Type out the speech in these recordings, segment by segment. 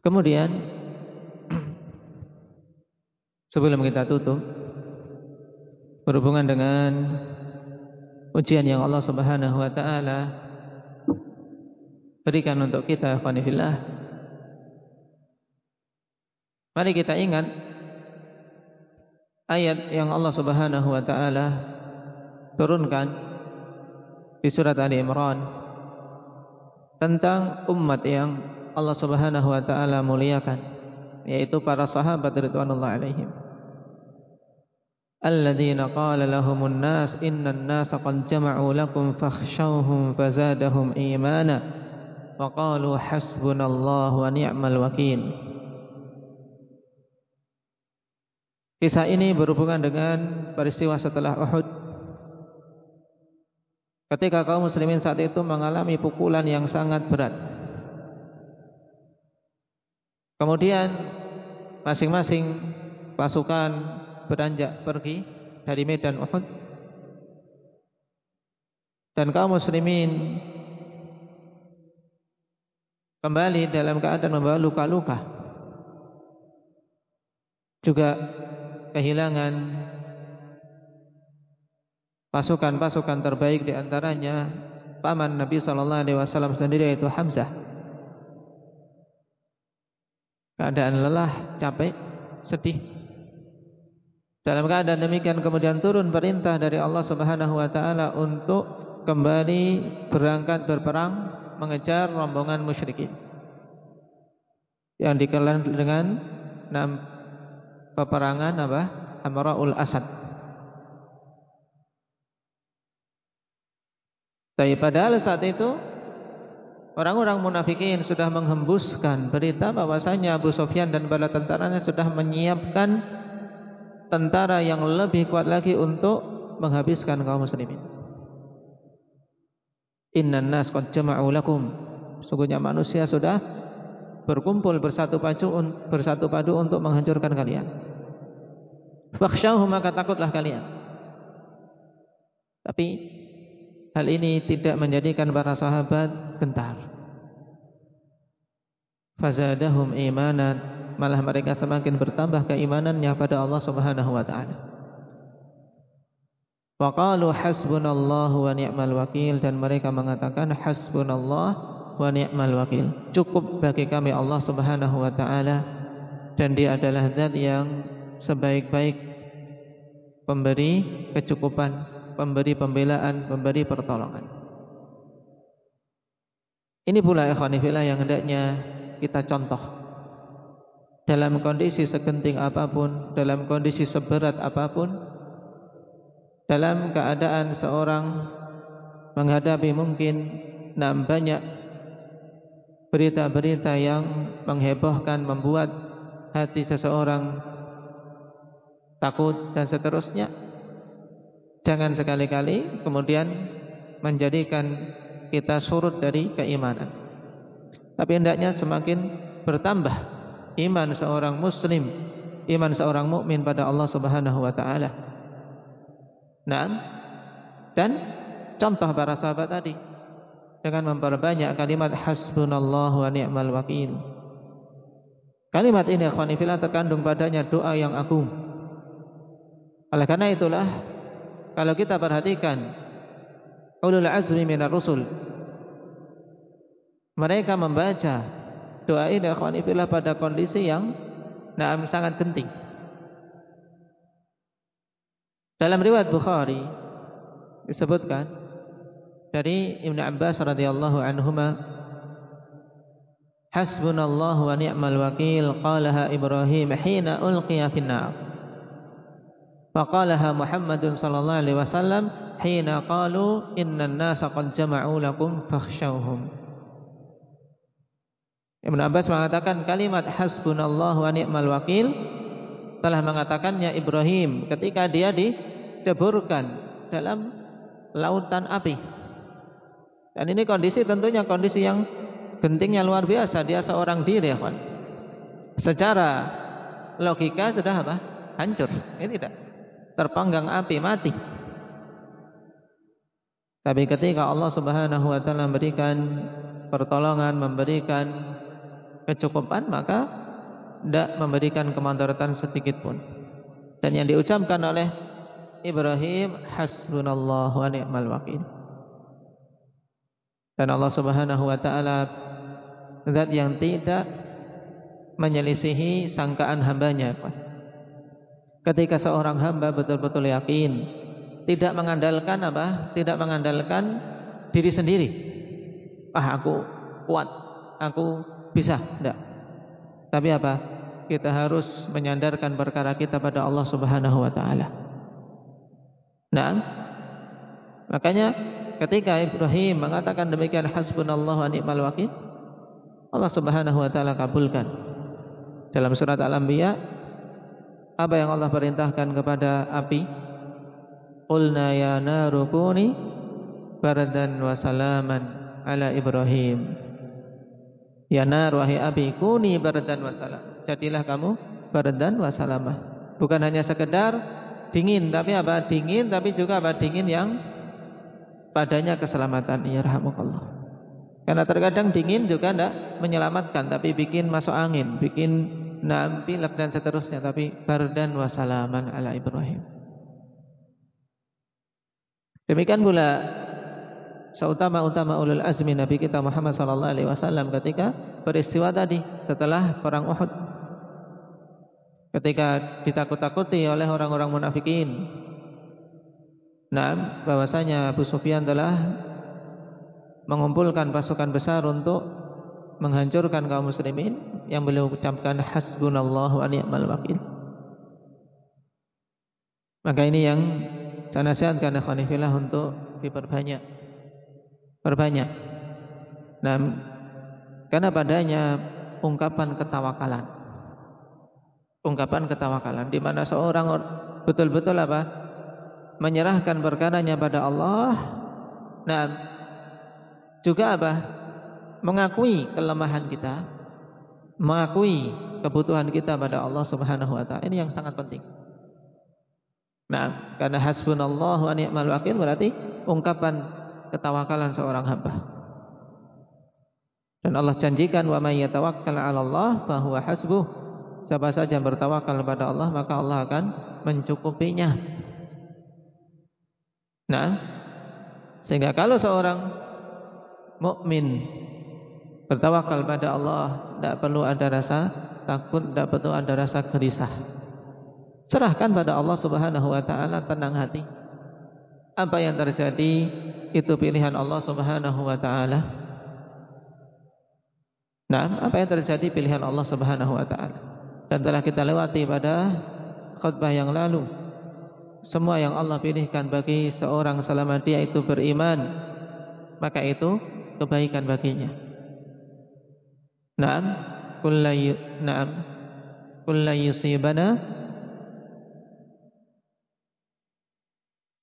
Kemudian sebelum kita tutup berhubungan dengan ujian yang Allah Subhanahu wa taala berikan untuk kita ikhwanillah. Mari kita ingat ayat yang Allah Subhanahu wa taala turunkan di surat Ali Imran tentang umat yang Allah Subhanahu wa taala muliakan yaitu para sahabat ridwanullah alaihim. Alladzina qala lahumun nas innan nas qad jama'u lakum fakhshawhum fazadahum imana wa qalu hasbunallahu wa ni'mal wakil. Kisah ini berhubungan dengan peristiwa setelah Uhud. Ketika kaum muslimin saat itu mengalami pukulan yang sangat berat. Kemudian masing-masing pasukan beranjak pergi dari medan Uhud. Dan kaum muslimin kembali dalam keadaan membawa luka-luka. Juga kehilangan pasukan-pasukan terbaik di antaranya paman Nabi sallallahu alaihi wasallam sendiri yaitu Hamzah keadaan lelah, capek, sedih dalam keadaan demikian kemudian turun perintah dari Allah Subhanahu wa taala untuk kembali berangkat berperang mengejar rombongan musyrikin. Yang dikenal dengan peperangan apa? Amraul Asad. Tapi padahal saat itu orang-orang munafikin sudah menghembuskan berita bahwasanya Abu Sufyan dan bala tentaranya sudah menyiapkan tentara yang lebih kuat lagi untuk menghabiskan kaum muslimin. Innan nas qad jama'u lakum. Sungguhnya manusia sudah berkumpul bersatu padu bersatu padu untuk menghancurkan kalian. Fakhshawhum maka takutlah kalian. Tapi hal ini tidak menjadikan para sahabat gentar. Fazadahum imanan malah mereka semakin bertambah keimanannya pada Allah Subhanahu wa taala. Wa qalu hasbunallahu wa ni'mal wakil dan mereka mengatakan hasbunallah wa ni'mal wakil. Cukup bagi kami Allah Subhanahu wa taala dan dia adalah zat yang sebaik-baik pemberi kecukupan, pemberi pembelaan, pemberi pertolongan. Ini pula ikhwanifillah yang hendaknya kita contoh dalam kondisi segenting apa pun, dalam kondisi seberat apa pun, dalam keadaan seorang menghadapi mungkin enam banyak berita-berita yang menghebohkan, membuat hati seseorang takut dan seterusnya. Jangan sekali-kali kemudian menjadikan kita surut dari keimanan. Tapi hendaknya semakin bertambah iman seorang muslim, iman seorang mukmin pada Allah Subhanahu wa taala. Nah, dan contoh para sahabat tadi dengan memperbanyak kalimat hasbunallahu wa ni'mal wakil. Kalimat ini akhwanifillah terkandung padanya doa yang agung. Oleh karena itulah kalau kita perhatikan ulul azmi minar rusul mereka membaca doa ini akhwani fillah pada kondisi yang nah, sangat penting. Dalam riwayat Bukhari disebutkan dari Ibnu Abbas radhiyallahu anhuma Hasbunallahu wa ni'mal wakil qalaha Ibrahim hina ulqiya fin nar. Faqalaha Muhammadun sallallahu alaihi wasallam hina qalu innan nasa qad jama'u lakum fakhshawhum. Ibn Abbas mengatakan kalimat hasbunallah wa ni'mal wakil telah mengatakannya Ibrahim ketika dia diceburkan dalam lautan api. Dan ini kondisi tentunya kondisi yang gentingnya luar biasa. Dia seorang diri, ya? Secara logika sudah apa? Hancur. Ini tidak terpanggang api mati. Tapi ketika Allah Subhanahu wa taala memberikan pertolongan, memberikan kecukupan maka tidak memberikan kemandaratan sedikit pun. Dan yang diucapkan oleh Ibrahim hasbunallahu wa ni'mal wakil. Dan Allah Subhanahu wa taala zat yang tidak menyelisihi sangkaan hambanya. Ketika seorang hamba betul-betul yakin tidak mengandalkan apa? Tidak mengandalkan diri sendiri. Ah aku kuat, aku bisa, tidak. Tapi apa? Kita harus menyandarkan perkara kita pada Allah Subhanahu wa taala. Nah, makanya ketika Ibrahim mengatakan demikian hasbunallahu wa ni'mal wakil, Allah Subhanahu wa taala kabulkan. Dalam surat Al-Anbiya apa yang Allah perintahkan kepada api? Qulna ya naru kuni bardan wa salaman ala Ibrahim. Ya nar wahai api kuni bardan wa salam. Jadilah kamu bardan wa salamah. Bukan hanya sekedar dingin tapi apa? Dingin tapi juga apa? Dingin yang padanya keselamatan. Ya rahmukallah. Karena terkadang dingin juga tidak menyelamatkan tapi bikin masuk angin, bikin nampilek dan seterusnya tapi bardan wa salaman ala Ibrahim. Demikian pula seutama-utama ulul azmi Nabi kita Muhammad wasallam ketika peristiwa tadi setelah perang Uhud. Ketika ditakut-takuti oleh orang-orang munafikin. Nah, bahwasanya Abu Sufyan telah mengumpulkan pasukan besar untuk menghancurkan kaum muslimin yang beliau ucapkan hasbunallahu wa ni'mal wakil. Maka ini yang saya nasihatkan ikhwanifillah untuk diperbanyak Perbanyak. Nah, karena padanya ungkapan ketawakalan. Ungkapan ketawakalan di mana seorang betul-betul apa? Menyerahkan perkaranya pada Allah. Nah, juga apa? Mengakui kelemahan kita, mengakui kebutuhan kita pada Allah Subhanahu wa taala. Ini yang sangat penting. Nah, karena hasbunallahu wa ni'mal wakil berarti ungkapan ketawakalan seorang hamba. Dan Allah janjikan wa may yatawakkal 'ala Allah fa huwa hasbuh. Siapa saja yang bertawakal kepada Allah maka Allah akan mencukupinya. Nah, sehingga kalau seorang mukmin bertawakal pada Allah, tidak perlu ada rasa takut, tidak perlu ada rasa gelisah. Serahkan pada Allah Subhanahu wa taala tenang hati. Apa yang terjadi itu pilihan Allah Subhanahu wa taala. Nah, apa yang terjadi pilihan Allah Subhanahu wa taala. Dan telah kita lewati pada khutbah yang lalu. Semua yang Allah pilihkan bagi seorang selama dia itu beriman, maka itu kebaikan baginya. Naam, kullu naam, kullu yusibana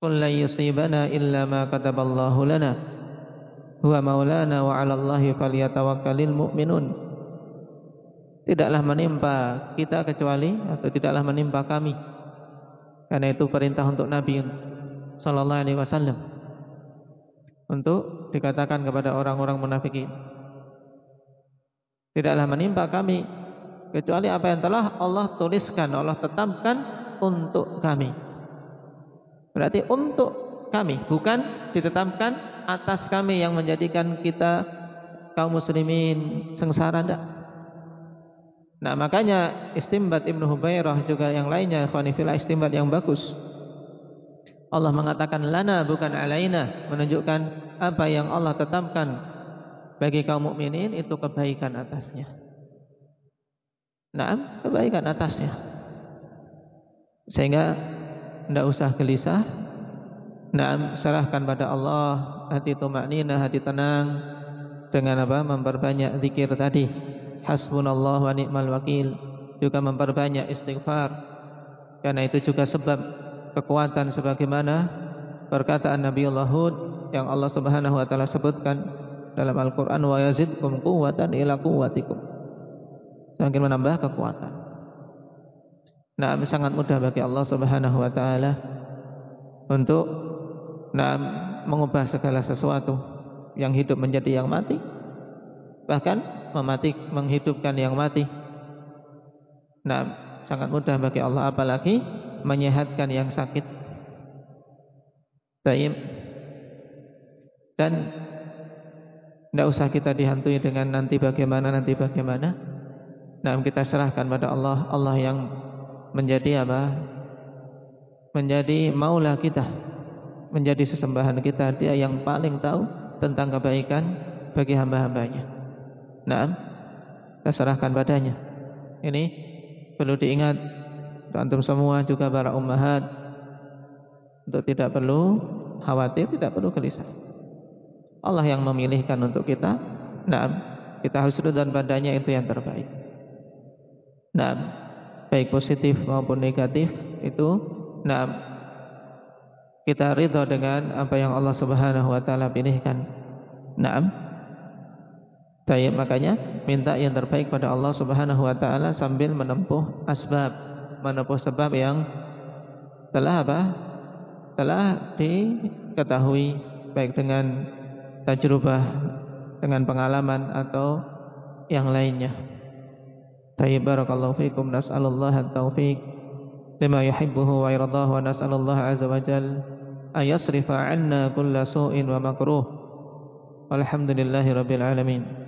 Qul la yusibana illa ma kataballahu lana huwa maulana wa 'ala Allahi falyatawakkalul mu'minun. Tidaklah menimpa kita kecuali atau tidaklah menimpa kami. Karena itu perintah untuk Nabi sallallahu alaihi wasallam untuk dikatakan kepada orang-orang munafikin. Tidaklah menimpa kami kecuali apa yang telah Allah tuliskan, Allah tetapkan untuk kami. Berarti untuk kami, bukan ditetapkan atas kami yang menjadikan kita kaum muslimin sengsara enggak. Nah, makanya istimbat Ibnu Hubairah juga yang lainnya ikhwanifillah istimbat yang bagus. Allah mengatakan lana bukan alaina, menunjukkan apa yang Allah tetapkan bagi kaum mukminin itu kebaikan atasnya. Nah, kebaikan atasnya. Sehingga tidak usah gelisah. Nah, serahkan pada Allah hati tumaknina, hati tenang dengan apa? Memperbanyak zikir tadi. Hasbunallah wa ni'mal wakil. Juga memperbanyak istighfar. Karena itu juga sebab kekuatan sebagaimana perkataan Nabi Allah Hud yang Allah Subhanahu wa taala sebutkan dalam Al-Qur'an wa yazidkum quwwatan ila quwwatikum. Semakin menambah kekuatan. Nah, sangat mudah bagi Allah Subhanahu wa taala untuk nah, mengubah segala sesuatu yang hidup menjadi yang mati. bahkan mematik menghidupkan yang mati. Nah, sangat mudah bagi Allah apalagi menyehatkan yang sakit. Dan tidak usah kita dihantui dengan nanti bagaimana nanti bagaimana. Nah, kita serahkan pada Allah, Allah yang menjadi apa? Menjadi maula kita, menjadi sesembahan kita. Dia yang paling tahu tentang kebaikan bagi hamba-hambanya. Nah, kita serahkan padanya. Ini perlu diingat antum semua juga para ummahat untuk tidak perlu khawatir, tidak perlu gelisah. Allah yang memilihkan untuk kita. Nah, kita harus dan padanya itu yang terbaik. Nah, baik positif maupun negatif itu nah kita ridha dengan apa yang Allah Subhanahu wa taala pilihkan. Naam. Baik, makanya minta yang terbaik pada Allah Subhanahu wa taala sambil menempuh asbab, menempuh sebab yang telah apa? telah diketahui baik dengan tajrubah, dengan pengalaman atau yang lainnya. Tayyib barakallahu fikum nas'alullah at-taufiq lima yuhibbuhu wa yardahu wa nas'alullah azza wa jalla ayasrifa 'anna kulla su'in wa makruh. Walhamdulillahi rabbil alamin.